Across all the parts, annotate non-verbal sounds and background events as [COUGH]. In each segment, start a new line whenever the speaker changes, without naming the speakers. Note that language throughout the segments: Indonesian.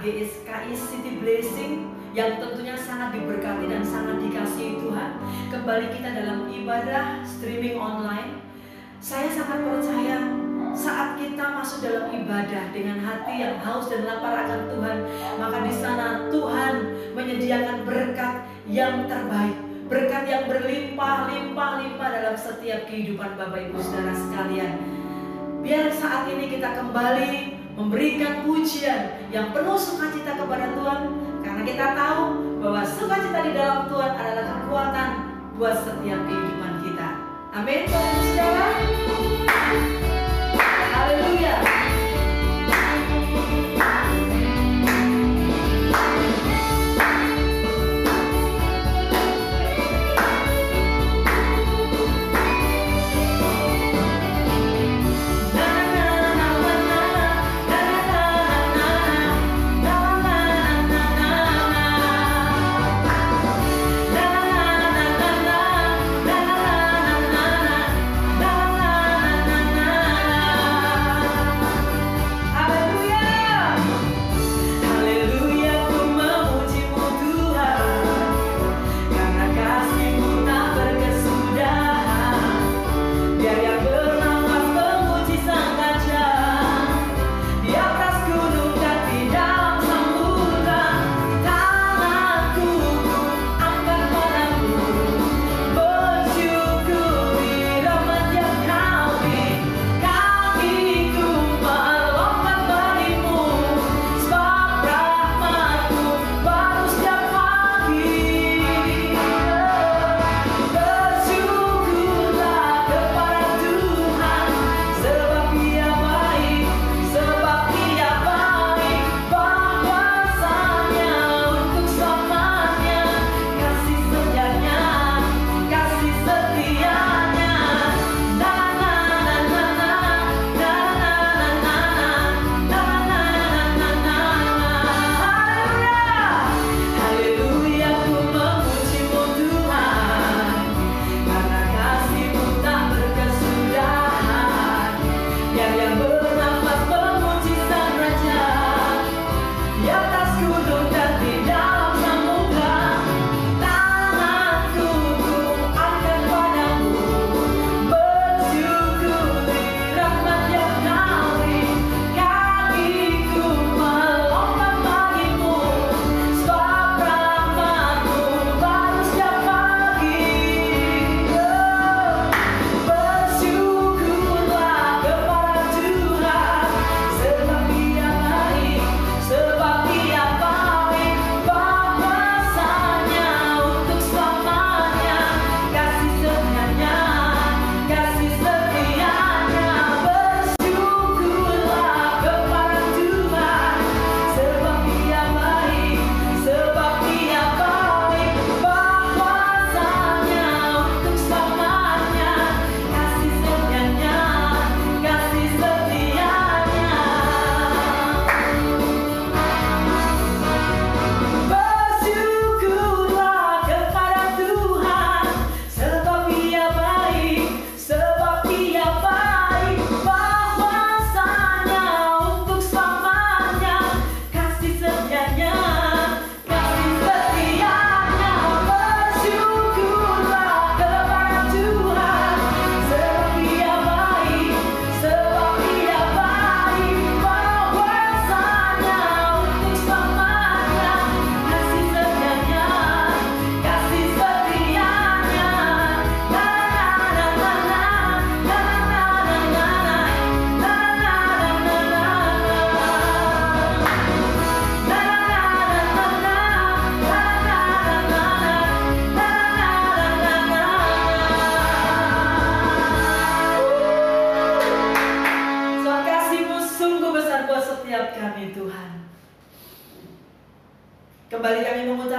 GSKI City Blessing yang tentunya sangat diberkati dan sangat dikasihi Tuhan. Kembali kita dalam ibadah streaming online. Saya sangat percaya saat kita masuk dalam ibadah dengan hati yang haus dan lapar akan Tuhan, maka di sana Tuhan menyediakan berkat yang terbaik, berkat yang berlimpah-limpah-limpah dalam setiap kehidupan Bapak Ibu Saudara sekalian. Biar saat ini kita kembali memberikan pujian yang penuh sukacita kepada Tuhan karena kita tahu bahwa sukacita di dalam Tuhan adalah kekuatan buat setiap kehidupan kita. Amin. Saudara. Haleluya.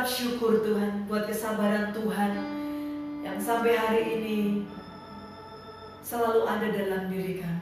syukur Tuhan buat kesabaran Tuhan yang sampai hari ini selalu ada dalam diri kami.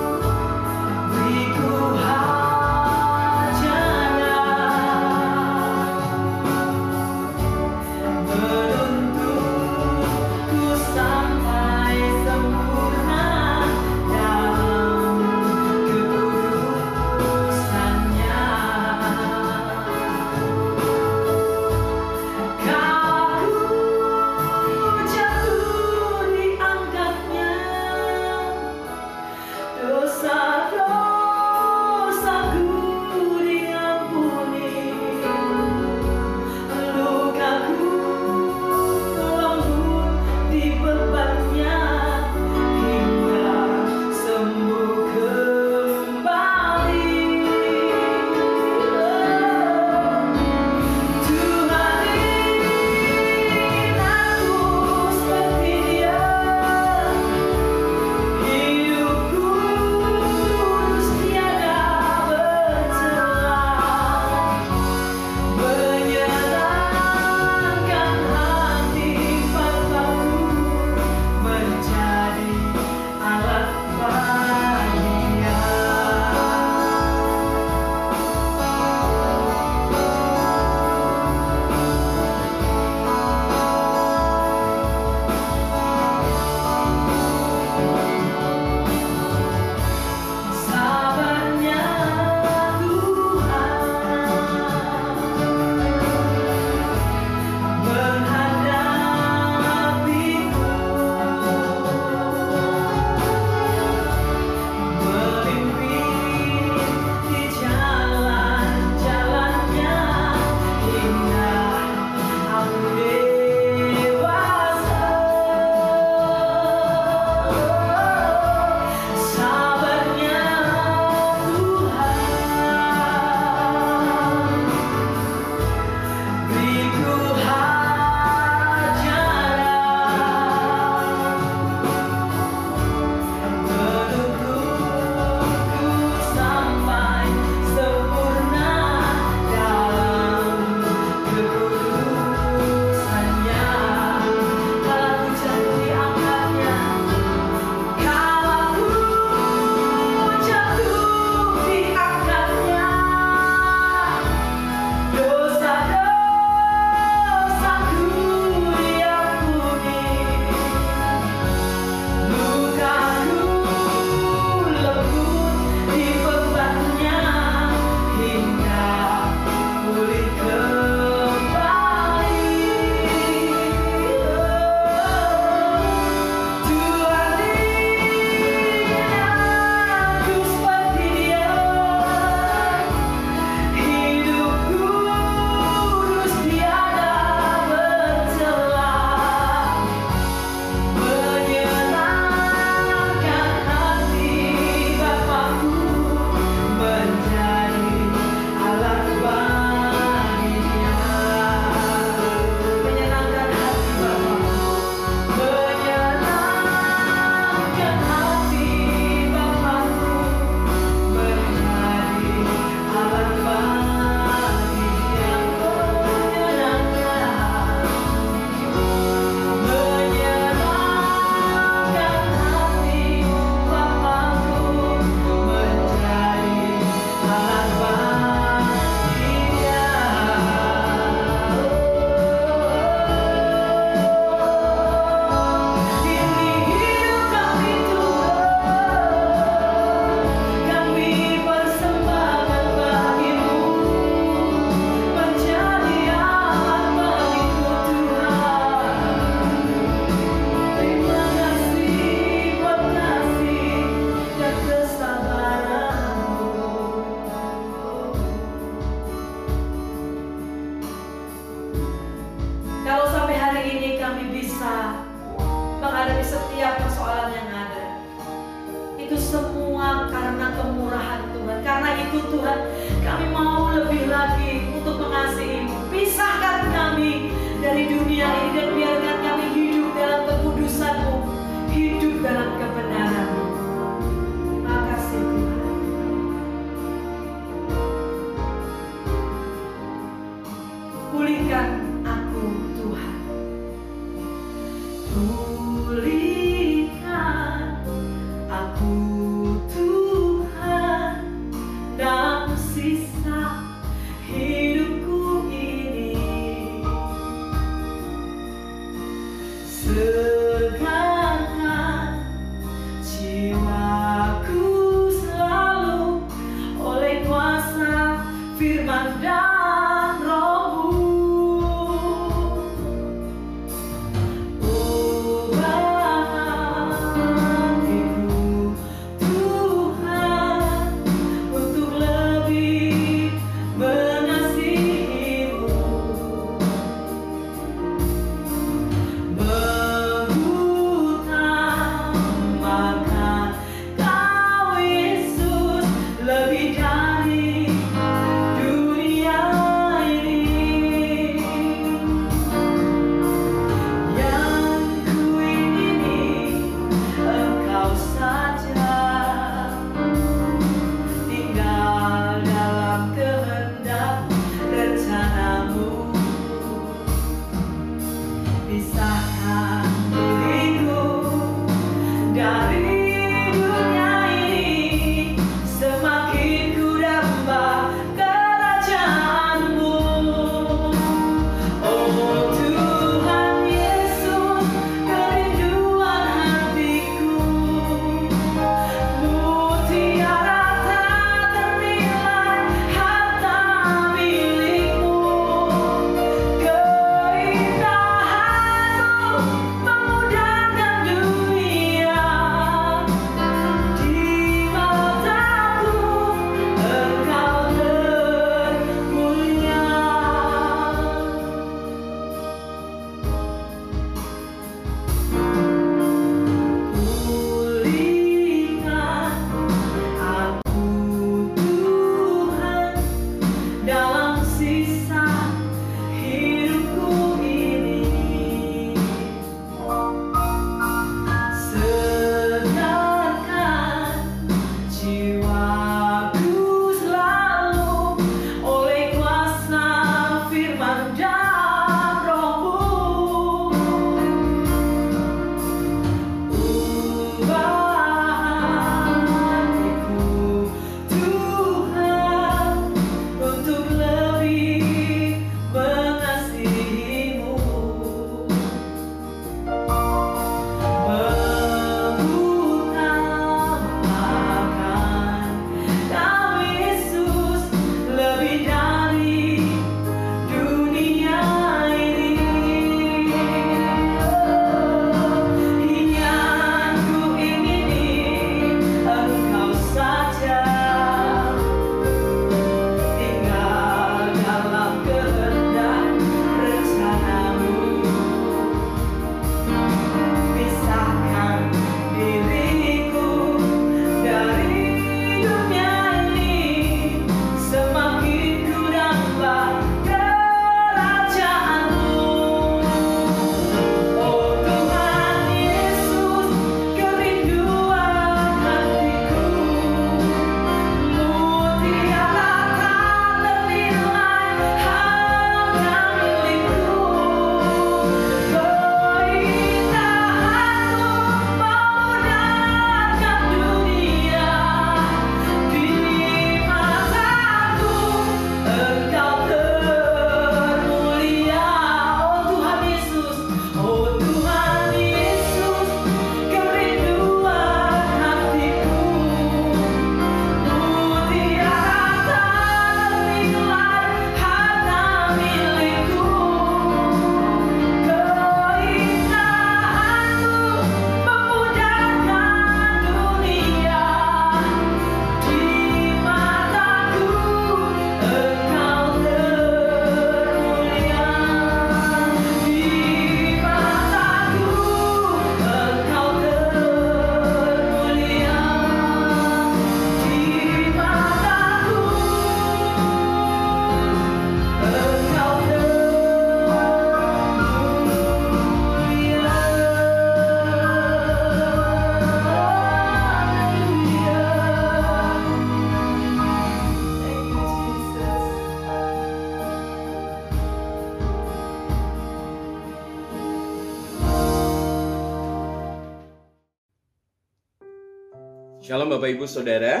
Shalom Bapak Ibu Saudara,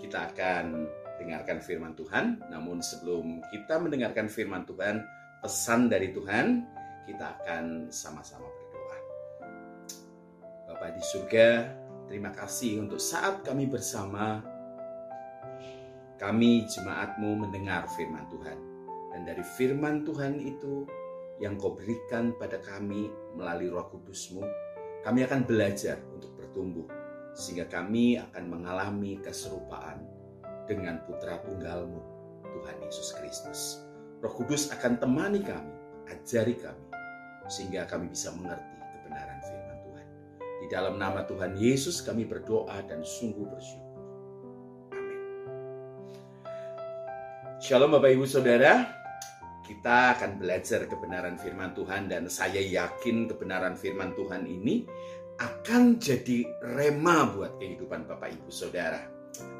kita akan dengarkan firman Tuhan. Namun sebelum kita mendengarkan firman Tuhan, pesan dari Tuhan, kita akan sama-sama berdoa. Bapak di surga, terima kasih untuk saat kami bersama, kami jemaatmu mendengar firman Tuhan. Dan dari firman Tuhan itu yang kau berikan pada kami melalui roh kudusmu, kami akan belajar untuk bertumbuh sehingga kami akan mengalami keserupaan dengan putra tunggalmu, Tuhan Yesus Kristus. Roh Kudus akan temani kami, ajari kami, sehingga kami bisa mengerti kebenaran firman Tuhan. Di dalam nama Tuhan Yesus kami berdoa dan sungguh bersyukur. Amin. Shalom Bapak Ibu Saudara, kita akan belajar kebenaran firman Tuhan dan saya yakin kebenaran firman Tuhan ini akan jadi rema buat kehidupan Bapak Ibu Saudara.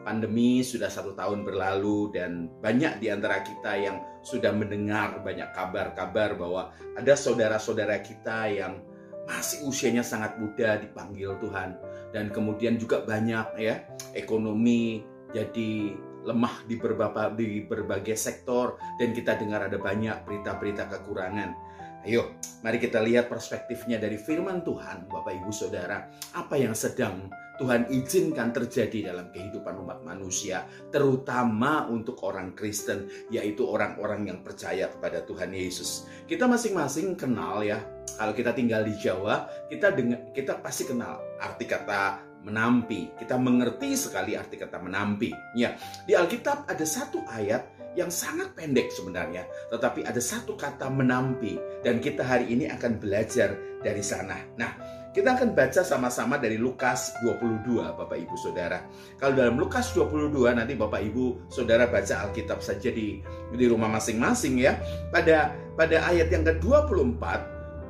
Pandemi sudah satu tahun berlalu dan banyak di antara kita yang sudah mendengar banyak kabar-kabar bahwa ada saudara-saudara kita yang masih usianya sangat muda dipanggil Tuhan dan kemudian juga banyak ya ekonomi jadi lemah di berbagai, di berbagai sektor dan kita dengar ada banyak berita-berita kekurangan. Ayo, mari kita lihat perspektifnya dari firman Tuhan, Bapak Ibu Saudara. Apa yang sedang Tuhan izinkan terjadi dalam kehidupan umat manusia, terutama untuk orang Kristen, yaitu orang-orang yang percaya kepada Tuhan Yesus. Kita masing-masing kenal ya, kalau kita tinggal di Jawa, kita dengar, kita pasti kenal arti kata menampi. Kita mengerti sekali arti kata menampi. Ya, di Alkitab ada satu ayat yang sangat pendek sebenarnya, tetapi ada satu kata menampi dan kita hari ini akan belajar dari sana. Nah, kita akan baca sama-sama dari Lukas 22, Bapak Ibu Saudara. Kalau dalam Lukas 22 nanti Bapak Ibu Saudara baca Alkitab saja di di rumah masing-masing ya. Pada pada ayat yang ke-24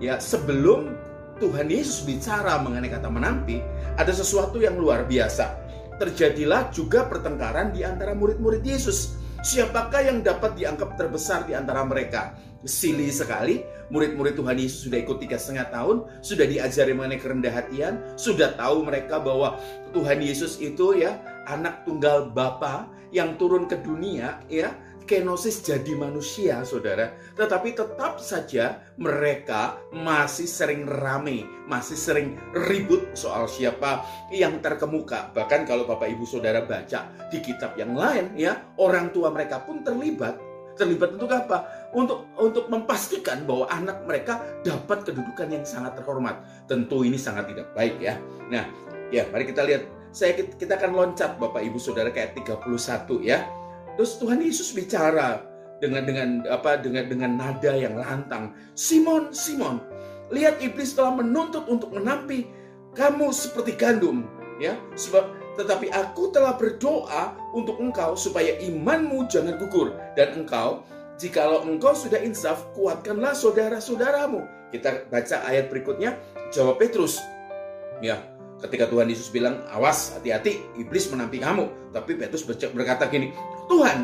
ya sebelum Tuhan Yesus bicara mengenai kata menampi, ada sesuatu yang luar biasa. Terjadilah juga pertengkaran di antara murid-murid Yesus Siapakah yang dapat dianggap terbesar di antara mereka? Silih sekali, murid-murid Tuhan Yesus sudah ikut tiga setengah tahun, sudah diajari mengenai kerendah hatian, sudah tahu mereka bahwa Tuhan Yesus itu ya anak tunggal Bapa yang turun ke dunia ya kenosis jadi manusia, saudara. Tetapi tetap saja mereka masih sering rame, masih sering ribut soal siapa yang terkemuka. Bahkan kalau Bapak Ibu Saudara baca di kitab yang lain, ya orang tua mereka pun terlibat. Terlibat untuk apa? Untuk untuk memastikan bahwa anak mereka dapat kedudukan yang sangat terhormat. Tentu ini sangat tidak baik ya. Nah, ya mari kita lihat. Saya kita akan loncat Bapak Ibu Saudara kayak 31 ya Terus Tuhan Yesus bicara dengan dengan apa dengan dengan nada yang lantang. Simon, Simon, lihat iblis telah menuntut untuk menampi kamu seperti gandum, ya. Sebab tetapi aku telah berdoa untuk engkau supaya imanmu jangan gugur dan engkau jikalau engkau sudah insaf kuatkanlah saudara-saudaramu. Kita baca ayat berikutnya jawab Petrus. Ya, ketika Tuhan Yesus bilang awas hati-hati iblis menampi kamu tapi Petrus berkata gini Tuhan,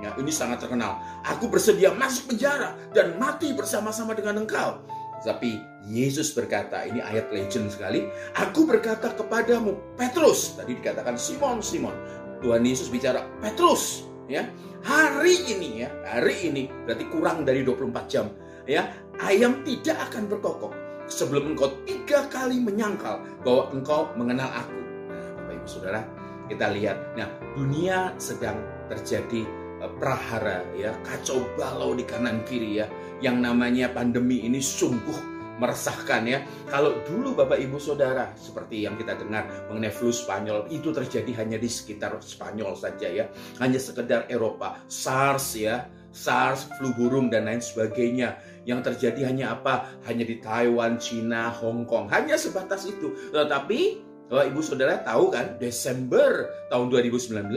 ya ini sangat terkenal. Aku bersedia masuk penjara dan mati bersama-sama dengan engkau. Tapi Yesus berkata, ini ayat legend sekali. Aku berkata kepadamu, Petrus. Tadi dikatakan Simon, Simon. Tuhan Yesus bicara, Petrus. ya Hari ini ya, hari ini berarti kurang dari 24 jam. ya Ayam tidak akan berkokok sebelum engkau tiga kali menyangkal bahwa engkau mengenal aku. Nah, Bapak Ibu Saudara, kita lihat. Nah, dunia sedang terjadi eh, prahara ya kacau balau di kanan kiri ya yang namanya pandemi ini sungguh meresahkan ya. Kalau dulu Bapak Ibu Saudara seperti yang kita dengar mengenai flu Spanyol itu terjadi hanya di sekitar Spanyol saja ya. Hanya sekedar Eropa. SARS ya, SARS, flu burung dan lain sebagainya. Yang terjadi hanya apa? Hanya di Taiwan, Cina, Hong Kong. Hanya sebatas itu. Tetapi Bapak Ibu Saudara tahu kan Desember tahun 2019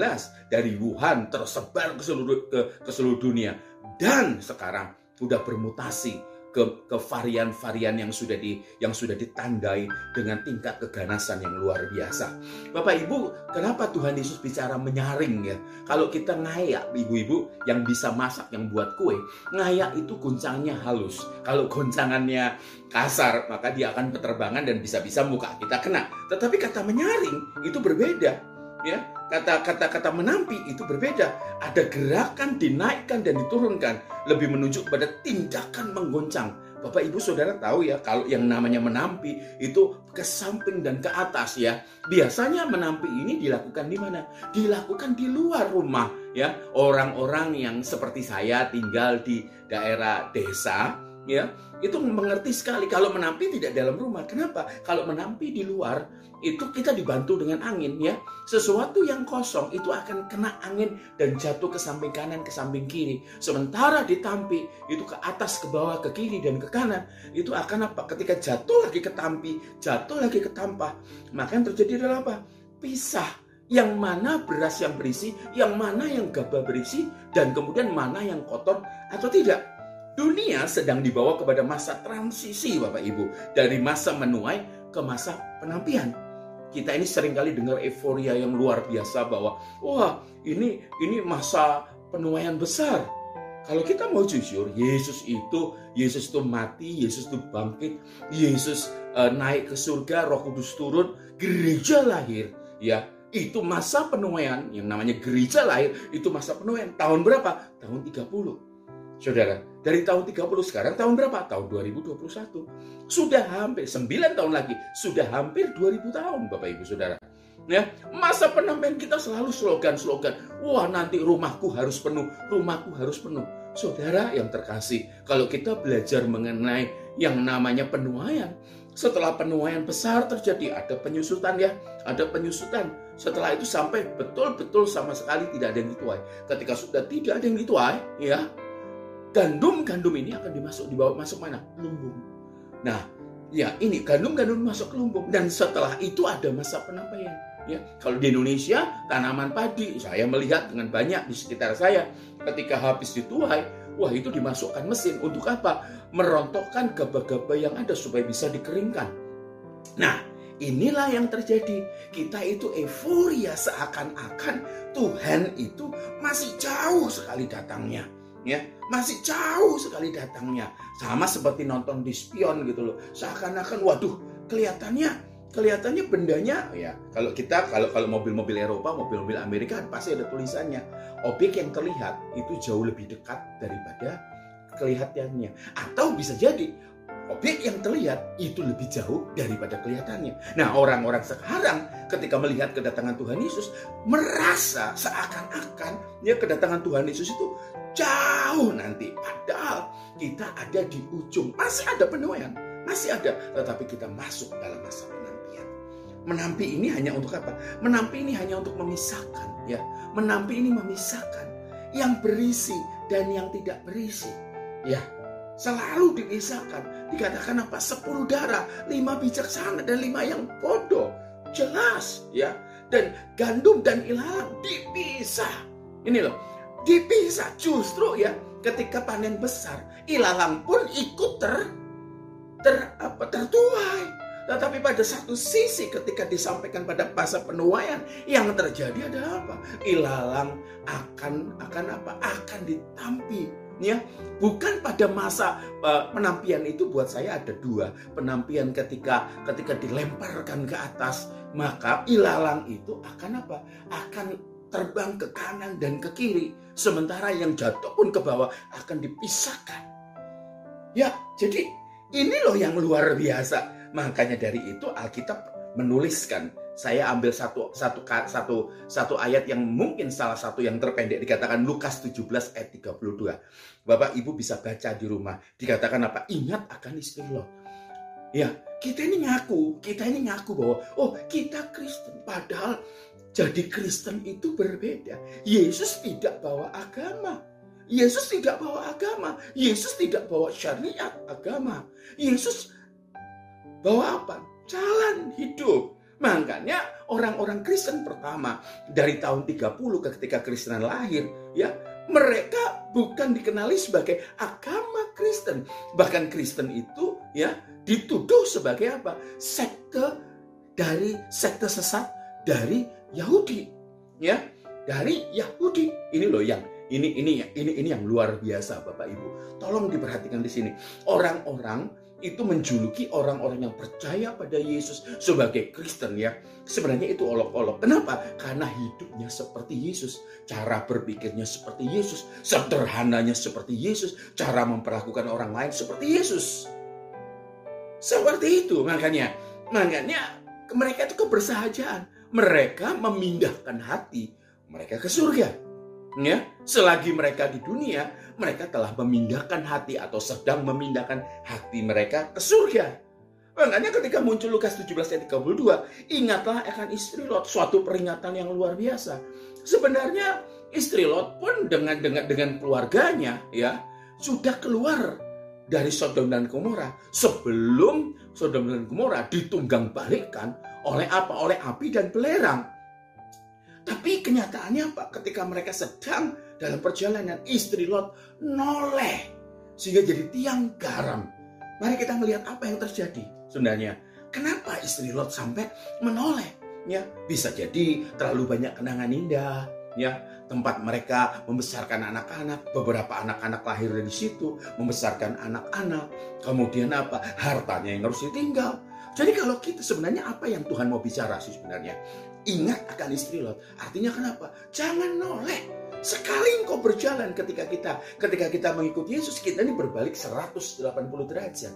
dari Wuhan tersebar ke seluruh ke, ke seluruh dunia. Dan sekarang sudah bermutasi ke ke varian-varian yang sudah di yang sudah ditandai dengan tingkat keganasan yang luar biasa. Bapak Ibu, kenapa Tuhan Yesus bicara menyaring ya? Kalau kita ngayak ibu-ibu yang bisa masak yang buat kue, ngayak itu goncangnya halus. Kalau goncangannya kasar, maka dia akan berterbangan dan bisa-bisa muka kita kena. Tetapi kata menyaring itu berbeda ya kata kata kata menampi itu berbeda. Ada gerakan dinaikkan dan diturunkan. Lebih menunjuk pada tindakan menggoncang. Bapak Ibu Saudara tahu ya kalau yang namanya menampi itu ke samping dan ke atas ya. Biasanya menampi ini dilakukan di mana? Dilakukan di luar rumah ya. Orang-orang yang seperti saya tinggal di daerah desa ya itu mengerti sekali kalau menampi tidak dalam rumah kenapa kalau menampi di luar itu kita dibantu dengan angin ya. Sesuatu yang kosong itu akan kena angin dan jatuh ke samping kanan, ke samping kiri. Sementara ditampi itu ke atas, ke bawah, ke kiri dan ke kanan. Itu akan apa? Ketika jatuh lagi ke tampi, jatuh lagi ke tampah, maka yang terjadi adalah apa? Pisah. Yang mana beras yang berisi, yang mana yang gabah berisi, dan kemudian mana yang kotor atau tidak. Dunia sedang dibawa kepada masa transisi Bapak Ibu. Dari masa menuai ke masa penampian. Kita ini sering kali dengar euforia yang luar biasa bahwa wah ini ini masa penuaian besar. Kalau kita mau jujur, Yesus itu Yesus itu mati, Yesus itu bangkit, Yesus uh, naik ke surga, Roh Kudus turun, gereja lahir, ya. Itu masa penuaian yang namanya gereja lahir, itu masa penuaian. Tahun berapa? Tahun 30. Saudara, dari tahun 30 sekarang tahun berapa? Tahun 2021. Sudah hampir 9 tahun lagi, sudah hampir 2000 tahun Bapak Ibu Saudara. Ya, masa penampilan kita selalu slogan-slogan. Wah, nanti rumahku harus penuh, rumahku harus penuh. Saudara yang terkasih, kalau kita belajar mengenai yang namanya penuaian, setelah penuaian besar terjadi, ada penyusutan ya, ada penyusutan. Setelah itu sampai betul-betul sama sekali tidak ada yang dituai. Ketika sudah tidak ada yang dituai, ya, gandum-gandum ini akan dimasuk dibawa masuk mana? Lumbung. Nah, ya ini gandum-gandum masuk ke lumbung dan setelah itu ada masa penampaian. Ya, kalau di Indonesia tanaman padi saya melihat dengan banyak di sekitar saya ketika habis dituai, wah itu dimasukkan mesin untuk apa? Merontokkan gabah-gabah yang ada supaya bisa dikeringkan. Nah, inilah yang terjadi. Kita itu euforia seakan-akan Tuhan itu masih jauh sekali datangnya ya. Masih jauh sekali datangnya. Sama seperti nonton di spion gitu loh. Seakan-akan waduh kelihatannya kelihatannya bendanya ya kalau kita kalau kalau mobil-mobil Eropa mobil-mobil Amerika pasti ada tulisannya. Objek yang terlihat itu jauh lebih dekat daripada kelihatannya. Atau bisa jadi objek yang terlihat itu lebih jauh daripada kelihatannya. Nah, orang-orang sekarang ketika melihat kedatangan Tuhan Yesus merasa seakan-akan ya kedatangan Tuhan Yesus itu jauh nanti. Padahal kita ada di ujung. Masih ada penuaian. Masih ada. Tetapi kita masuk dalam masa penampian. Menampi ini hanya untuk apa? Menampi ini hanya untuk memisahkan. ya. Menampi ini memisahkan. Yang berisi dan yang tidak berisi. Ya, selalu dipisahkan. Dikatakan apa? Sepuluh darah, lima bijaksana dan lima yang bodoh. Jelas ya. Dan gandum dan ilalang dipisah. Ini loh, dipisah justru ya ketika panen besar ilalang pun ikut ter ter apa tertuai tetapi pada satu sisi ketika disampaikan pada masa penuaian yang terjadi adalah apa ilalang akan akan apa akan ditampi ya bukan pada masa uh, penampian itu buat saya ada dua penampian ketika ketika dilemparkan ke atas maka ilalang itu akan apa akan terbang ke kanan dan ke kiri, sementara yang jatuh pun ke bawah akan dipisahkan. Ya, jadi ini loh yang luar biasa. Makanya dari itu Alkitab menuliskan saya ambil satu satu satu satu ayat yang mungkin salah satu yang terpendek dikatakan Lukas 17 ayat 32. Bapak Ibu bisa baca di rumah. Dikatakan apa? Ingat akan istri lo. Ya, kita ini ngaku, kita ini ngaku bahwa oh, kita Kristen padahal jadi Kristen itu berbeda. Yesus tidak bawa agama. Yesus tidak bawa agama. Yesus tidak bawa syariat agama. Yesus bawa apa? Jalan hidup. Makanya orang-orang Kristen pertama dari tahun 30 ketika Kristen lahir, ya mereka bukan dikenali sebagai agama Kristen. Bahkan Kristen itu ya dituduh sebagai apa? Sekte dari sekte sesat dari Yahudi. Ya, dari Yahudi. Ini loh yang ini ini ini ini yang luar biasa Bapak Ibu. Tolong diperhatikan di sini. Orang-orang itu menjuluki orang-orang yang percaya pada Yesus sebagai Kristen ya. Sebenarnya itu olok-olok. Kenapa? Karena hidupnya seperti Yesus, cara berpikirnya seperti Yesus, sederhananya seperti Yesus, cara memperlakukan orang lain seperti Yesus. Seperti itu makanya. Makanya mereka itu kebersahajaan. Mereka memindahkan hati mereka ke surga. Ya, selagi mereka di dunia, mereka telah memindahkan hati atau sedang memindahkan hati mereka ke surga. Makanya ketika muncul Lukas 17 ayat 32, ingatlah akan istri Lot, suatu peringatan yang luar biasa. Sebenarnya istri Lot pun dengan dengan dengan keluarganya ya sudah keluar dari Sodom dan Gomora sebelum Sodom dan Gomora ditunggang balikkan oleh apa? Oleh api dan belerang. Tapi kenyataannya apa? Ketika mereka sedang dalam perjalanan, istri Lot noleh. Sehingga jadi tiang garam. Mari kita melihat apa yang terjadi sebenarnya. Kenapa istri Lot sampai menoleh? Ya, bisa jadi terlalu banyak kenangan indah, ya tempat mereka membesarkan anak-anak beberapa anak-anak lahir dari situ membesarkan anak-anak kemudian apa hartanya yang harus ditinggal jadi kalau kita sebenarnya apa yang Tuhan mau bicara sih sebenarnya Ingat akan istri Lot. Artinya kenapa? Jangan noleh. Sekali engkau berjalan ketika kita ketika kita mengikuti Yesus, kita ini berbalik 180 derajat.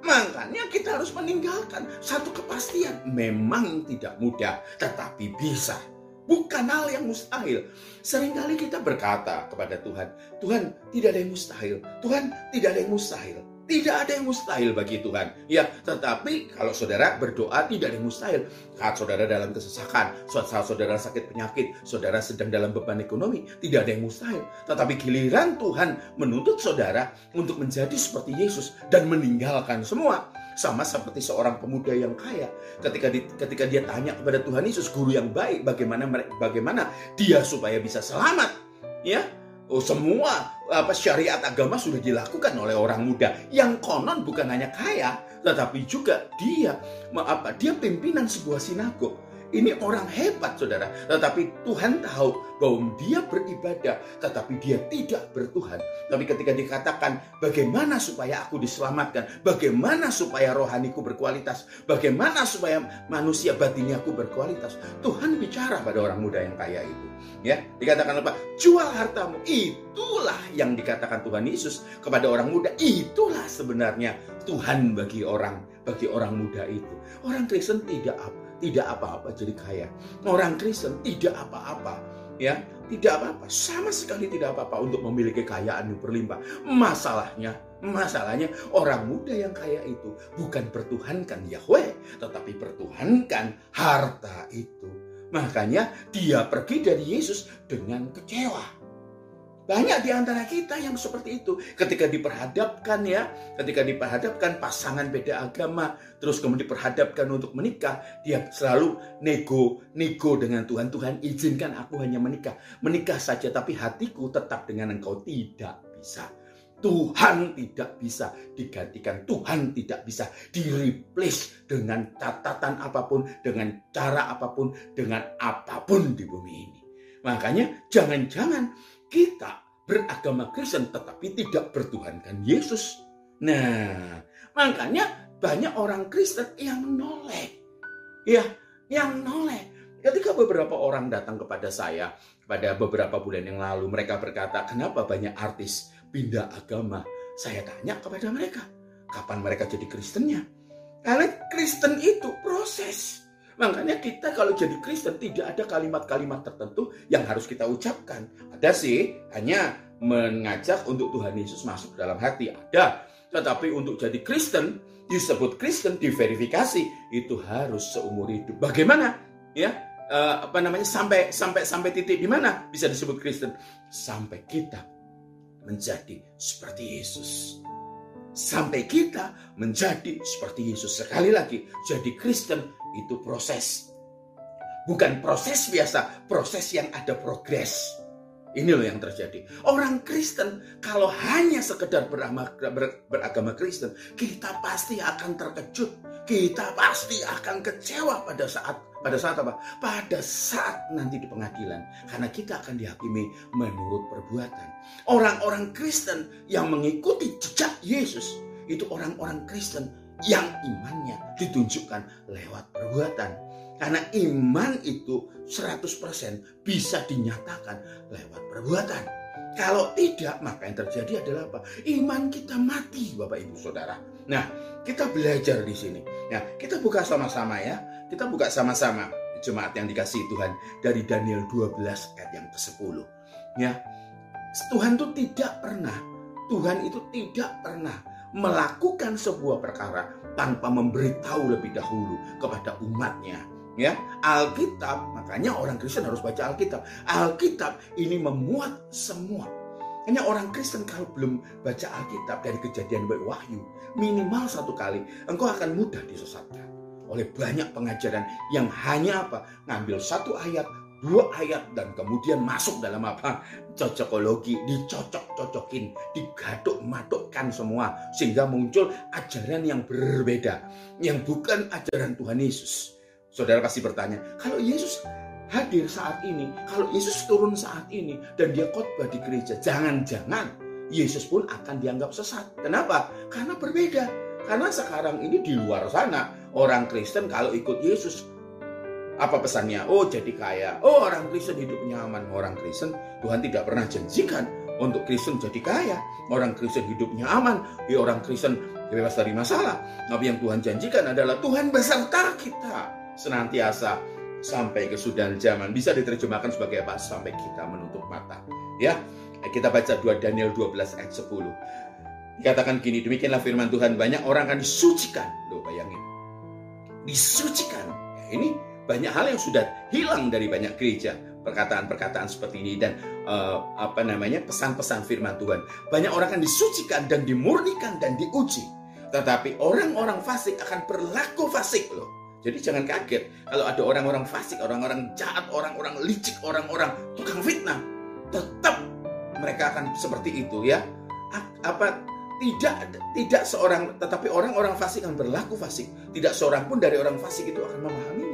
Makanya kita harus meninggalkan satu kepastian. Memang tidak mudah, tetapi bisa. Bukan hal yang mustahil. Seringkali kita berkata kepada Tuhan, Tuhan tidak ada yang mustahil. Tuhan tidak ada yang mustahil. Tidak ada yang mustahil bagi Tuhan. Ya, tetapi kalau saudara berdoa tidak ada yang mustahil. Saat saudara dalam kesesakan, saat saudara sakit penyakit, saudara sedang dalam beban ekonomi, tidak ada yang mustahil. Tetapi giliran Tuhan menuntut saudara untuk menjadi seperti Yesus dan meninggalkan semua. Sama seperti seorang pemuda yang kaya, ketika di, ketika dia tanya kepada Tuhan Yesus, guru yang baik, bagaimana bagaimana dia supaya bisa selamat, ya Oh, semua apa syariat agama sudah dilakukan oleh orang muda. Yang konon bukan hanya kaya, tetapi juga dia apa dia pimpinan sebuah sinagog ini orang hebat saudara. Tetapi Tuhan tahu bahwa dia beribadah. Tetapi dia tidak bertuhan. Tapi ketika dikatakan bagaimana supaya aku diselamatkan. Bagaimana supaya rohaniku berkualitas. Bagaimana supaya manusia batinnya aku berkualitas. Tuhan bicara pada orang muda yang kaya itu. Ya, dikatakan apa? Jual hartamu. Itulah yang dikatakan Tuhan Yesus kepada orang muda. Itulah sebenarnya Tuhan bagi orang bagi orang muda itu. Orang Kristen tidak apa tidak apa-apa jadi kaya. Orang Kristen tidak apa-apa, ya, tidak apa-apa, sama sekali tidak apa-apa untuk memiliki kekayaan yang berlimpah. Masalahnya, masalahnya orang muda yang kaya itu bukan pertuhankan Yahweh, tetapi pertuhankan harta itu. Makanya dia pergi dari Yesus dengan kecewa. Banyak di antara kita yang seperti itu. Ketika diperhadapkan ya, ketika diperhadapkan pasangan beda agama, terus kemudian diperhadapkan untuk menikah, dia selalu nego, nego dengan Tuhan. Tuhan izinkan aku hanya menikah. Menikah saja tapi hatiku tetap dengan engkau tidak bisa. Tuhan tidak bisa digantikan. Tuhan tidak bisa di-replace dengan catatan apa pun, dengan cara apa pun, dengan apa pun di bumi ini. Makanya jangan-jangan kita beragama Kristen tetapi tidak bertuhankan Yesus. Nah, makanya banyak orang Kristen yang menoleh. Ya, yang menoleh. Ketika beberapa orang datang kepada saya pada beberapa bulan yang lalu, mereka berkata, "Kenapa banyak artis pindah agama?" Saya tanya kepada mereka, "Kapan mereka jadi Kristennya?" Karena Kristen itu proses. Makanya kita kalau jadi Kristen tidak ada kalimat-kalimat tertentu yang harus kita ucapkan. Ada sih, hanya mengajak untuk Tuhan Yesus masuk dalam hati. Ada. Tetapi untuk jadi Kristen, disebut Kristen, diverifikasi, itu harus seumur hidup. Bagaimana? Ya, uh, apa namanya sampai sampai sampai titik di mana bisa disebut Kristen? Sampai kita menjadi seperti Yesus sampai kita menjadi seperti Yesus. Sekali lagi, jadi Kristen itu proses. Bukan proses biasa, proses yang ada progres. Ini loh yang terjadi. Orang Kristen kalau hanya sekedar beragama, ber, beragama Kristen, kita pasti akan terkejut. Kita pasti akan kecewa pada saat pada saat apa? Pada saat nanti di pengadilan. Karena kita akan dihakimi menurut perbuatan. Orang-orang Kristen yang mengikuti jejak Yesus itu orang-orang Kristen yang imannya ditunjukkan lewat perbuatan. Karena iman itu 100% bisa dinyatakan lewat perbuatan. Kalau tidak, maka yang terjadi adalah apa? Iman kita mati, Bapak Ibu Saudara. Nah, kita belajar di sini. Nah, kita buka sama-sama ya. Kita buka sama-sama jemaat yang dikasih Tuhan dari Daniel 12 ayat yang ke-10. Ya. Tuhan itu tidak pernah Tuhan itu tidak pernah melakukan sebuah perkara tanpa memberitahu lebih dahulu kepada umatnya ya. Alkitab makanya orang Kristen harus baca Alkitab. Alkitab ini memuat semua. Hanya orang Kristen kalau belum baca Alkitab dari kejadian Wahyu minimal satu kali engkau akan mudah disesatkan oleh banyak pengajaran yang hanya apa? Ngambil satu ayat dua ayat dan kemudian masuk dalam apa cocokologi dicocok-cocokin digaduk-madukkan semua sehingga muncul ajaran yang berbeda yang bukan ajaran Tuhan Yesus Saudara pasti bertanya, kalau Yesus hadir saat ini, kalau Yesus turun saat ini dan dia khotbah di gereja, jangan-jangan Yesus pun akan dianggap sesat. Kenapa? Karena berbeda. Karena sekarang ini di luar sana orang Kristen kalau ikut Yesus apa pesannya? Oh jadi kaya. Oh orang Kristen hidupnya aman. Orang Kristen Tuhan tidak pernah janjikan untuk Kristen jadi kaya. Orang Kristen hidupnya aman. Ya orang Kristen bebas dari masalah. Tapi yang Tuhan janjikan adalah Tuhan beserta kita senantiasa sampai kesudahan zaman. Bisa diterjemahkan sebagai apa? Sampai kita menutup mata. Ya, kita baca 2 Daniel 12 ayat 10. Dikatakan gini, demikianlah firman Tuhan, banyak orang akan disucikan. Loh, bayangin. Disucikan. Ini banyak hal yang sudah hilang dari banyak gereja. Perkataan-perkataan seperti ini dan uh, apa namanya pesan-pesan firman Tuhan. Banyak orang akan disucikan dan dimurnikan dan diuji. Tetapi orang-orang fasik akan berlaku fasik loh jadi jangan kaget kalau ada orang-orang fasik, orang-orang jahat, orang-orang licik, orang-orang tukang fitnah. Tetap mereka akan seperti itu ya. Apa tidak tidak seorang tetapi orang-orang fasik akan berlaku fasik. Tidak seorang pun dari orang fasik itu akan memahaminya.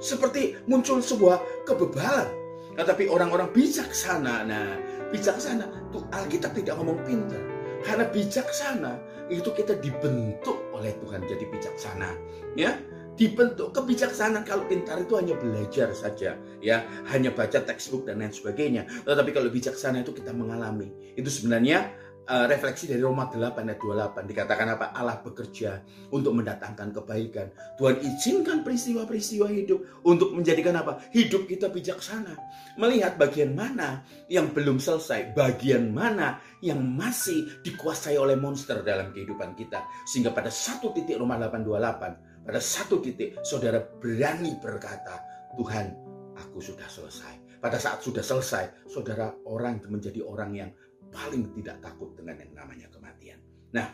Seperti muncul sebuah kebebalan. Tetapi orang-orang bijaksana, nah bijaksana tuh Alkitab tidak ngomong pintar. Karena bijaksana itu kita dibentuk oleh Tuhan jadi bijaksana, ya dibentuk kebijaksanaan kalau pintar itu hanya belajar saja ya hanya baca textbook dan lain sebagainya tetapi kalau bijaksana itu kita mengalami itu sebenarnya uh, refleksi dari Roma 8 ayat 28 dikatakan apa? Allah bekerja untuk mendatangkan kebaikan. Tuhan izinkan peristiwa-peristiwa hidup untuk menjadikan apa? Hidup kita bijaksana. Melihat bagian mana yang belum selesai bagian mana yang masih dikuasai oleh monster dalam kehidupan kita. Sehingga pada satu titik Roma 828 pada satu titik saudara berani berkata, Tuhan, aku sudah selesai. Pada saat sudah selesai, saudara orang menjadi orang yang paling tidak takut dengan yang namanya kematian. Nah,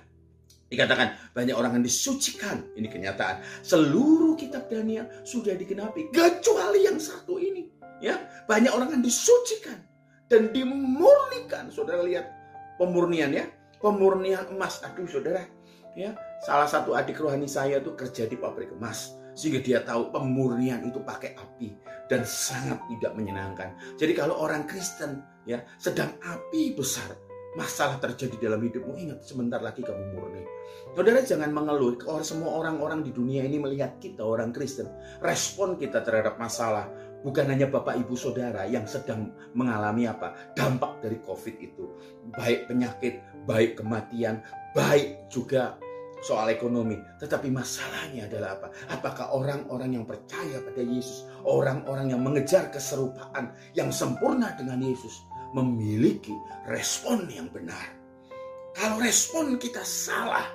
dikatakan banyak orang yang disucikan. Ini kenyataan. Seluruh kitab Daniel sudah digenapi kecuali yang satu ini. Ya, banyak orang yang disucikan dan dimurnikan. Saudara lihat pemurnian ya, pemurnian emas. Aduh, saudara, ya salah satu adik rohani saya tuh kerja di pabrik emas sehingga dia tahu pemurnian itu pakai api dan sangat tidak menyenangkan. Jadi kalau orang Kristen ya sedang api besar masalah terjadi dalam hidupmu ingat sebentar lagi kamu murni. Saudara jangan mengeluh kalau semua orang-orang di dunia ini melihat kita orang Kristen respon kita terhadap masalah bukan hanya Bapak Ibu Saudara yang sedang mengalami apa dampak dari Covid itu baik penyakit baik kematian baik juga soal ekonomi. Tetapi masalahnya adalah apa? Apakah orang-orang yang percaya pada Yesus, orang-orang yang mengejar keserupaan yang sempurna dengan Yesus, memiliki respon yang benar? Kalau respon kita salah,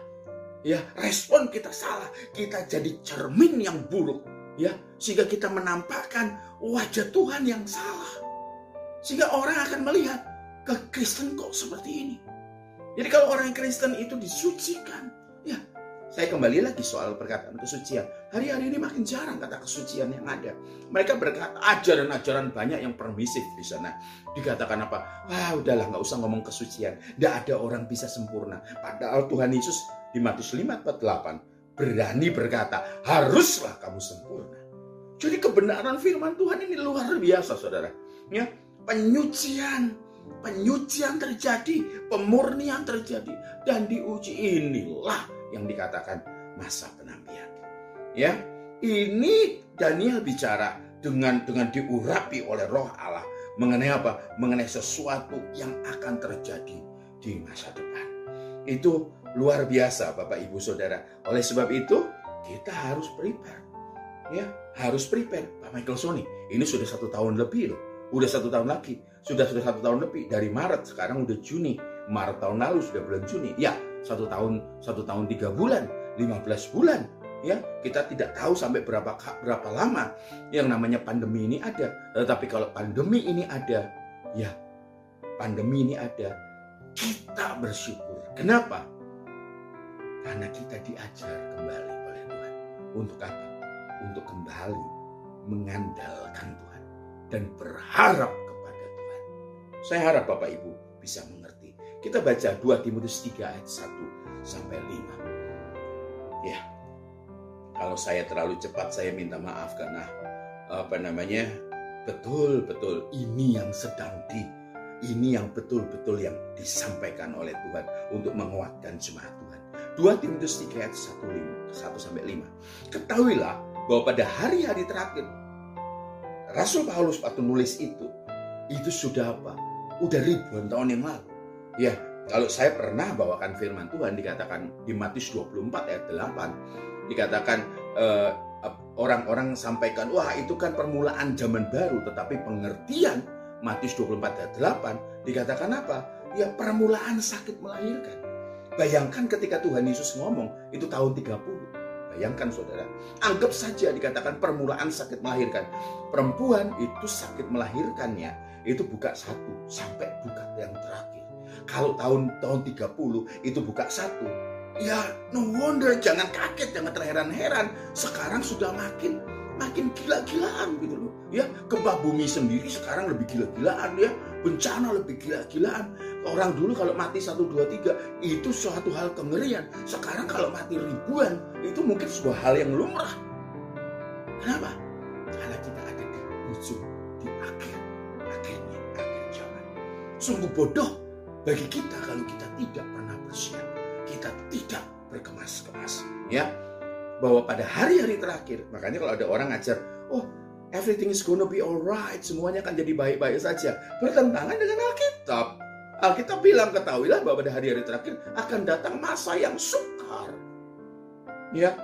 ya respon kita salah, kita jadi cermin yang buruk, ya sehingga kita menampakkan wajah Tuhan yang salah, sehingga orang akan melihat ke Kristen kok seperti ini. Jadi kalau orang Kristen itu disucikan, Ya, Saya kembali lagi soal perkataan kesucian. Hari-hari ini makin jarang kata kesucian yang ada. Mereka berkata ajaran-ajaran banyak yang permisif di sana. Dikatakan apa? Wah udahlah nggak usah ngomong kesucian. Tidak ada orang bisa sempurna. Padahal Tuhan Yesus di Matius 5:48 berani berkata, haruslah kamu sempurna. Jadi kebenaran firman Tuhan ini luar biasa saudara. Ya, penyucian penyucian terjadi, pemurnian terjadi, dan diuji inilah yang dikatakan masa penampian. Ya, ini Daniel bicara dengan dengan diurapi oleh Roh Allah mengenai apa? Mengenai sesuatu yang akan terjadi di masa depan. Itu luar biasa, Bapak Ibu Saudara. Oleh sebab itu, kita harus prepare. Ya, harus prepare. Pak Michael Sony, ini sudah satu tahun lebih loh. Udah satu tahun lagi. Sudah sudah satu tahun lebih. Dari Maret, sekarang udah Juni. Maret tahun lalu sudah bulan Juni. Ya, satu tahun satu tahun tiga bulan, lima belas bulan. Ya, kita tidak tahu sampai berapa berapa lama yang namanya pandemi ini ada. Tetapi kalau pandemi ini ada, ya pandemi ini ada, kita bersyukur. Kenapa? Karena kita diajar kembali oleh Tuhan. Untuk apa? Untuk kembali mengandalkan Tuhan dan berharap kepada Tuhan. Saya harap Bapak Ibu bisa mengerti kita baca 2 Timotius 3 ayat 1 sampai 5. Ya. Kalau saya terlalu cepat saya minta maaf karena apa namanya? Betul-betul ini yang sedang di ini yang betul-betul yang disampaikan oleh Tuhan untuk menguatkan jemaat Tuhan. 2 Timotius 3 ayat 1, 1 sampai 5. Ketahuilah bahwa pada hari-hari terakhir Rasul Paulus waktu nulis itu itu sudah apa? Udah ribuan tahun yang lalu Ya, kalau saya pernah bawakan firman Tuhan dikatakan di Matius 24 ayat 8 dikatakan eh, orang-orang sampaikan wah itu kan permulaan zaman baru tetapi pengertian Matius 24 ayat 8 dikatakan apa? Ya permulaan sakit melahirkan. Bayangkan ketika Tuhan Yesus ngomong itu tahun 30. Bayangkan saudara, anggap saja dikatakan permulaan sakit melahirkan. Perempuan itu sakit melahirkannya itu buka satu sampai buka yang terakhir. Kalau tahun tahun 30 itu buka satu, ya no wonder jangan kaget, jangan terheran-heran. Sekarang sudah makin makin gila-gilaan gitu loh. Ya, gempa bumi sendiri sekarang lebih gila-gilaan ya. Bencana lebih gila-gilaan. Orang dulu kalau mati satu dua tiga itu suatu hal kengerian. Sekarang kalau mati ribuan itu mungkin sebuah hal yang lumrah. Kenapa? Karena kita ada di ujung, di akhir, akhirnya, akhir zaman. Sungguh bodoh bagi kita kalau kita tidak pernah bersiap, kita tidak berkemas-kemas, ya. Bahwa pada hari-hari terakhir, makanya kalau ada orang ngajar, oh everything is gonna be alright, semuanya akan jadi baik-baik saja, bertentangan dengan Alkitab. Alkitab bilang ketahuilah bahwa pada hari-hari terakhir akan datang masa yang sukar. Ya,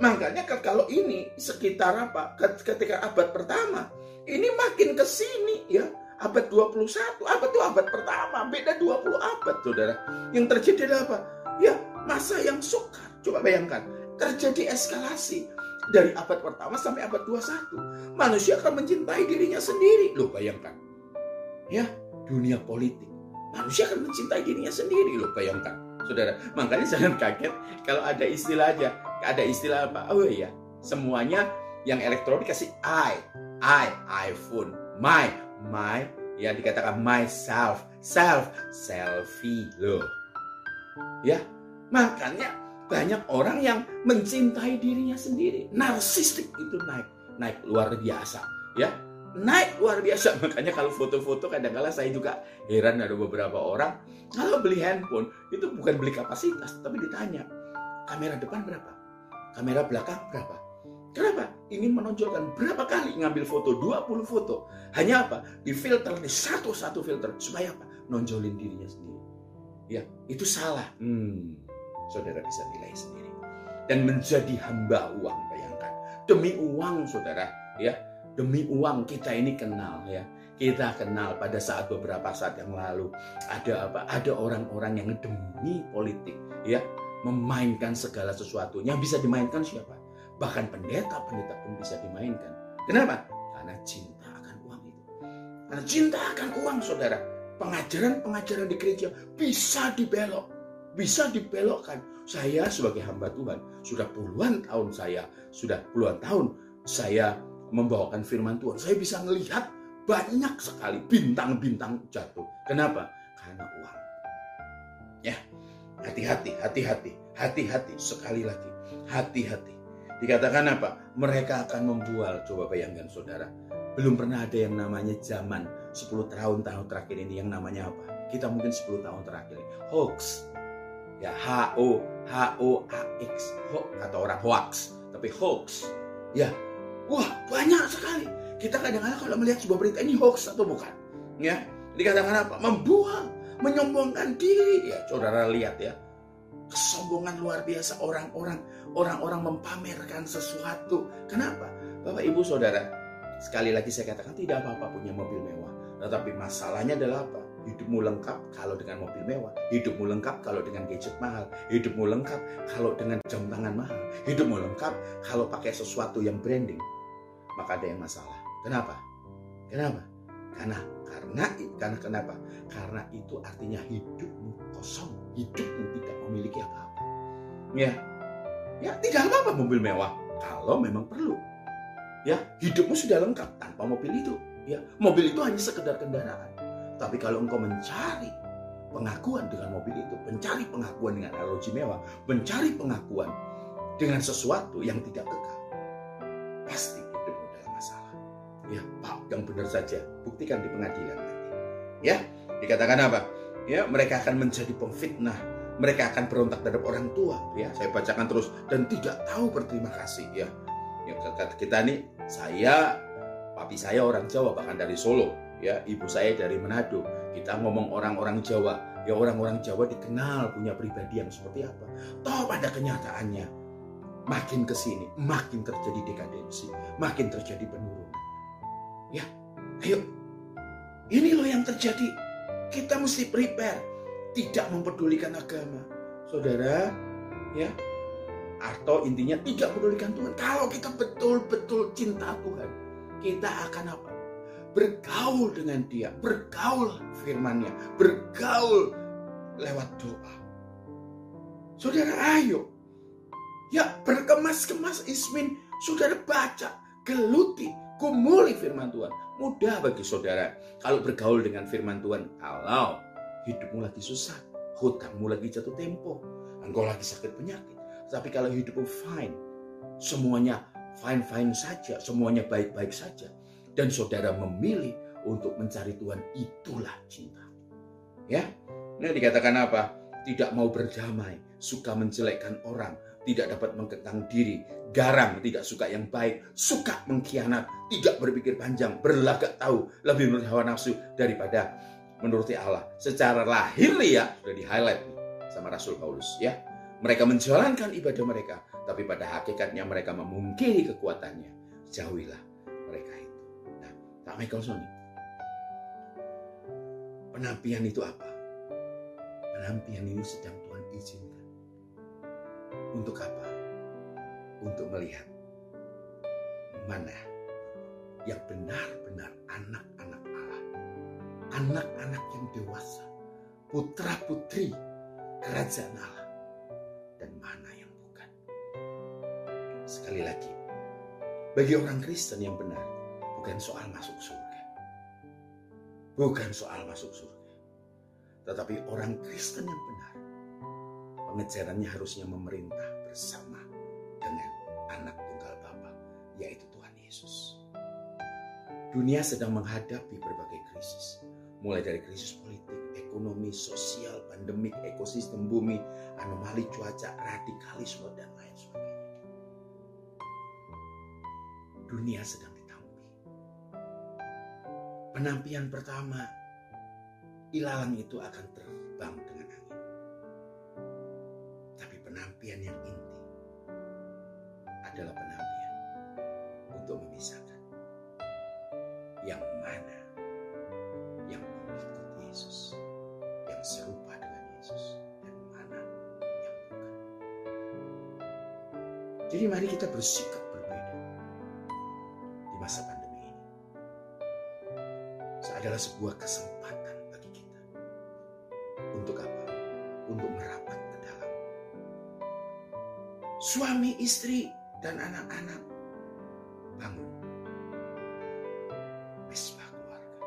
makanya kalau ini sekitar apa? Ketika abad pertama, ini makin ke sini ya abad 21, abad itu abad pertama, beda 20 abad saudara. Yang terjadi adalah apa? Ya masa yang sukar. Coba bayangkan, terjadi eskalasi dari abad pertama sampai abad 21. Manusia akan mencintai dirinya sendiri. Loh bayangkan. Ya, dunia politik. Manusia akan mencintai dirinya sendiri. Loh bayangkan. Saudara, makanya jangan kaget kalau ada istilah aja. Ada istilah apa? Oh iya, semuanya yang elektronik kasih I, I, iPhone, my, my ya dikatakan myself self selfie loh. Ya makanya banyak orang yang mencintai dirinya sendiri. Narsistik itu naik naik luar biasa ya. Naik luar biasa. [LAUGHS] Makanya kalau foto-foto kadang-kala saya juga heran ada beberapa orang kalau beli handphone itu bukan beli kapasitas tapi ditanya kamera depan berapa? Kamera belakang berapa Kenapa? Ingin menonjolkan berapa kali ngambil foto, 20 foto. Hanya apa? Di filter, di satu-satu filter. Supaya apa? Nonjolin dirinya sendiri. Ya, itu salah. Hmm, saudara bisa nilai sendiri. Dan menjadi hamba uang, bayangkan. Demi uang, saudara. ya Demi uang kita ini kenal ya. Kita kenal pada saat beberapa saat yang lalu ada apa? Ada orang-orang yang demi politik ya memainkan segala sesuatu. Yang bisa dimainkan siapa? Bahkan pendeta-pendeta pun bisa dimainkan. Kenapa? Karena cinta akan uang itu. Karena cinta akan uang, saudara. Pengajaran-pengajaran di gereja bisa dibelok. bisa dibelokkan. Saya sebagai hamba Tuhan, sudah puluhan tahun saya, sudah puluhan tahun saya membawakan firman Tuhan. Saya bisa melihat banyak sekali bintang-bintang jatuh. Kenapa? Karena uang. Ya, hati-hati, hati-hati, hati-hati. Sekali lagi, hati-hati. Dikatakan apa? Mereka akan membual. Coba bayangkan saudara. Belum pernah ada yang namanya zaman 10 tahun tahun terakhir ini yang namanya apa? Kita mungkin 10 tahun terakhir ini. Hoax. Ya, H O H O A X. Ho, kata orang hoax, tapi hoax. Ya. Wah, banyak sekali. Kita kadang-kadang kalau melihat sebuah berita ini hoax atau bukan? Ya. Dikatakan apa? Membual, menyombongkan diri. Ya, saudara lihat ya kesombongan luar biasa orang-orang orang-orang mempamerkan sesuatu. Kenapa? Bapak Ibu Saudara, sekali lagi saya katakan tidak apa-apa punya mobil mewah. Tetapi masalahnya adalah apa? Hidupmu lengkap kalau dengan mobil mewah. Hidupmu lengkap kalau dengan gadget mahal. Hidupmu lengkap kalau dengan jam tangan mahal. Hidupmu lengkap kalau pakai sesuatu yang branding. Maka ada yang masalah. Kenapa? Kenapa? Karena karena karena kenapa? Karena itu artinya hidupmu kosong, hidupmu tidak memiliki apa-apa. Ya, ya tidak apa-apa mobil mewah kalau memang perlu. Ya, hidupmu sudah lengkap tanpa mobil itu. Ya, mobil itu hanya sekedar kendaraan. Tapi kalau engkau mencari pengakuan dengan mobil itu, mencari pengakuan dengan arloji mewah, mencari pengakuan dengan sesuatu yang tidak kekal, pasti hidupmu dalam masalah. Ya, Pak, yang benar saja, buktikan di pengadilan nanti. Ya, dikatakan apa? Ya, mereka akan menjadi pemfitnah. Mereka akan berontak terhadap orang tua. Ya saya bacakan terus. Dan tidak tahu berterima kasih ya. Yang kita ini saya papi saya orang Jawa bahkan dari Solo. Ya ibu saya dari Manado. Kita ngomong orang-orang Jawa. Ya orang-orang Jawa dikenal punya pribadi yang seperti apa. Toh pada kenyataannya makin ke sini makin terjadi dekadensi makin terjadi penurunan. Ya ayo. Ini loh yang terjadi kita mesti prepare tidak mempedulikan agama. Saudara, ya. Atau intinya tidak pedulikan Tuhan. Kalau kita betul-betul cinta Tuhan, kita akan apa? Bergaul dengan dia, bergaul firmannya, bergaul lewat doa. Saudara, ayo. Ya, berkemas-kemas ismin, saudara baca, geluti, gumuli firman Tuhan. Mudah bagi saudara kalau bergaul dengan firman Tuhan. Kalau hidupmu lagi susah, hutangmu lagi jatuh tempo, engkau lagi sakit penyakit. Tapi kalau hidupmu fine, semuanya fine-fine saja, semuanya baik-baik saja. Dan saudara memilih untuk mencari Tuhan, itulah cinta. Ya, ini dikatakan apa? Tidak mau berdamai, suka menjelekkan orang, tidak dapat mengekang diri, garang, tidak suka yang baik, suka mengkhianat, tidak berpikir panjang, berlagak tahu, lebih berhawa nafsu daripada menuruti Allah. Secara lahiriah sudah di highlight sama Rasul Paulus ya. Mereka menjalankan ibadah mereka, tapi pada hakikatnya mereka memungkiri kekuatannya. Jauhilah mereka itu. Nah, Pak Michael Sony, penampian itu apa? Penampian ini sedang Tuhan izinkan. Untuk apa? Untuk melihat mana yang benar-benar anak-anak anak-anak yang dewasa, putra-putri kerajaan Allah, dan mana yang bukan. Sekali lagi, bagi orang Kristen yang benar, bukan soal masuk surga. Bukan soal masuk surga. Tetapi orang Kristen yang benar, pengejarannya harusnya memerintah bersama dengan anak tunggal Bapa, yaitu Tuhan Yesus. Dunia sedang menghadapi berbagai krisis mulai dari krisis politik, ekonomi, sosial, pandemik, ekosistem bumi, anomali cuaca, radikalisme, dan lain sebagainya. Dunia sedang ditampi. Penampian pertama, ilalang itu akan terbang dengan bersikap berbeda di masa pandemi ini. Adalah sebuah kesempatan bagi kita. Untuk apa? Untuk merapatkan suami, istri, dan anak-anak bangun. Mesbah keluarga.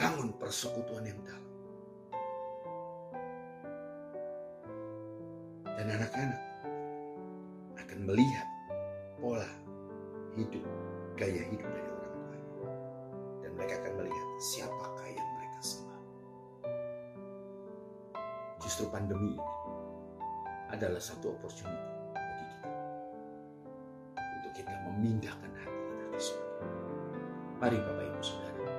Bangun persekutuan yang dalam. Dan anak-anak melihat pola hidup, gaya hidup dari orang tuanya. Dan mereka akan melihat siapakah yang mereka sembah. Justru pandemi ini adalah satu opportunity bagi kita untuk kita memindahkan hati kita ke surga. Mari Bapak Ibu Saudara,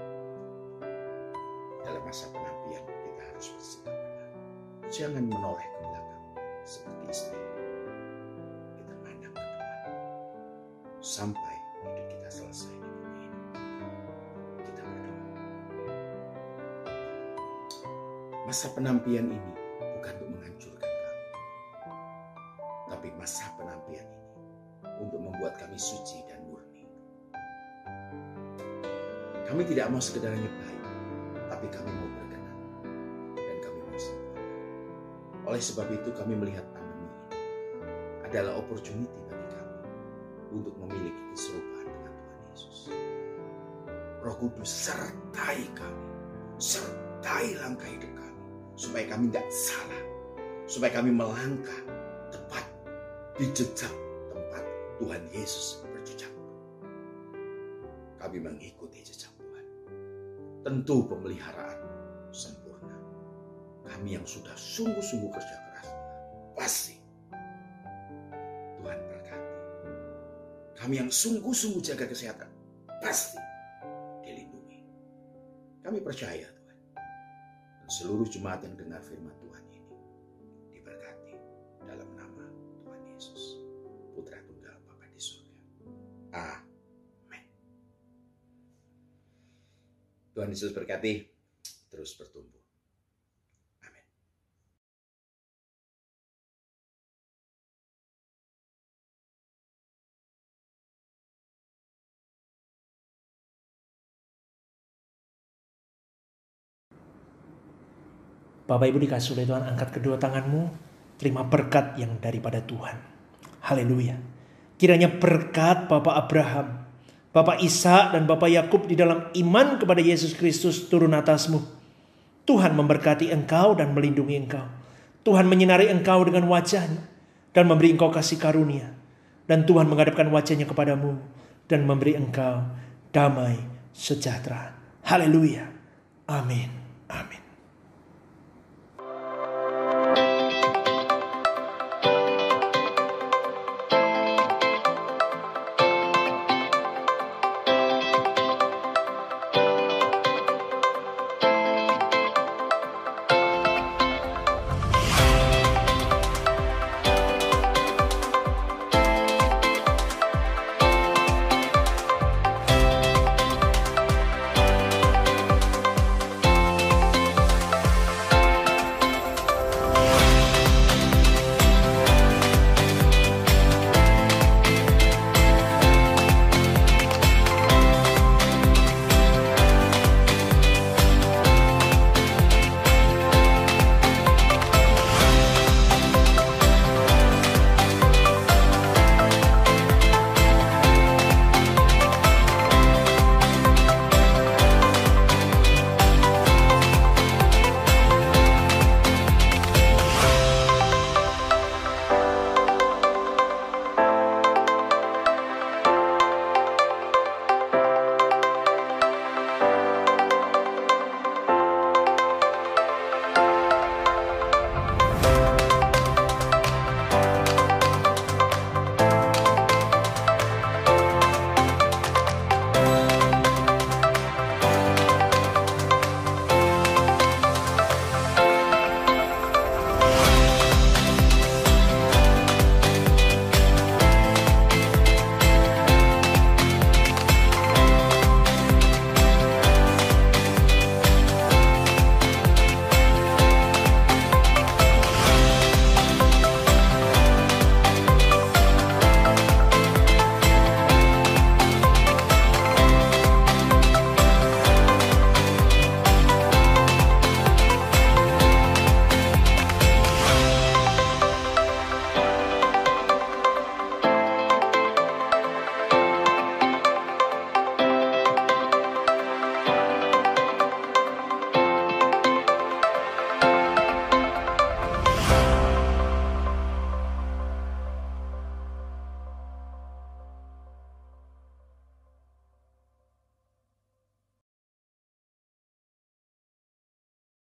dalam masa penampian kita harus bersikap benar. Jangan menoleh sampai hidup kita selesai di bumi ini. Kita berdoa. Masa penampian ini bukan untuk menghancurkan kami, tapi masa penampian ini untuk membuat kami suci dan murni. Kami tidak mau sekedar hanya baik, tapi kami mau berkenan dan kami mau sempurna. Oleh sebab itu kami melihat pandemi ini adalah opportunity untuk memiliki keserupaan dengan Tuhan Yesus. Roh Kudus sertai kami, sertai langkah hidup kami, supaya kami tidak salah, supaya kami melangkah tepat di jejak tempat Tuhan Yesus berjejak. Kami mengikuti jejak Tuhan. Tentu pemeliharaan sempurna. Kami yang sudah sungguh-sungguh kerja Kami yang sungguh-sungguh jaga kesehatan, pasti dilindungi. Kami percaya Tuhan. Dan seluruh jemaat yang dengar firman Tuhan ini diberkati dalam nama Tuhan Yesus. Putra Tunggal Bapa di surga. Amin. Tuhan Yesus berkati. Terus bertumbuh.
Bapak Ibu dikasih oleh Tuhan, angkat kedua tanganmu, terima berkat yang daripada Tuhan. Haleluya. Kiranya berkat Bapak Abraham, Bapak Ishak dan Bapak Yakub di dalam iman kepada Yesus Kristus turun atasmu. Tuhan memberkati engkau dan melindungi engkau. Tuhan menyinari engkau dengan wajahnya dan memberi engkau kasih karunia. Dan Tuhan menghadapkan wajahnya kepadamu dan memberi engkau damai sejahtera. Haleluya. Amin. Amin.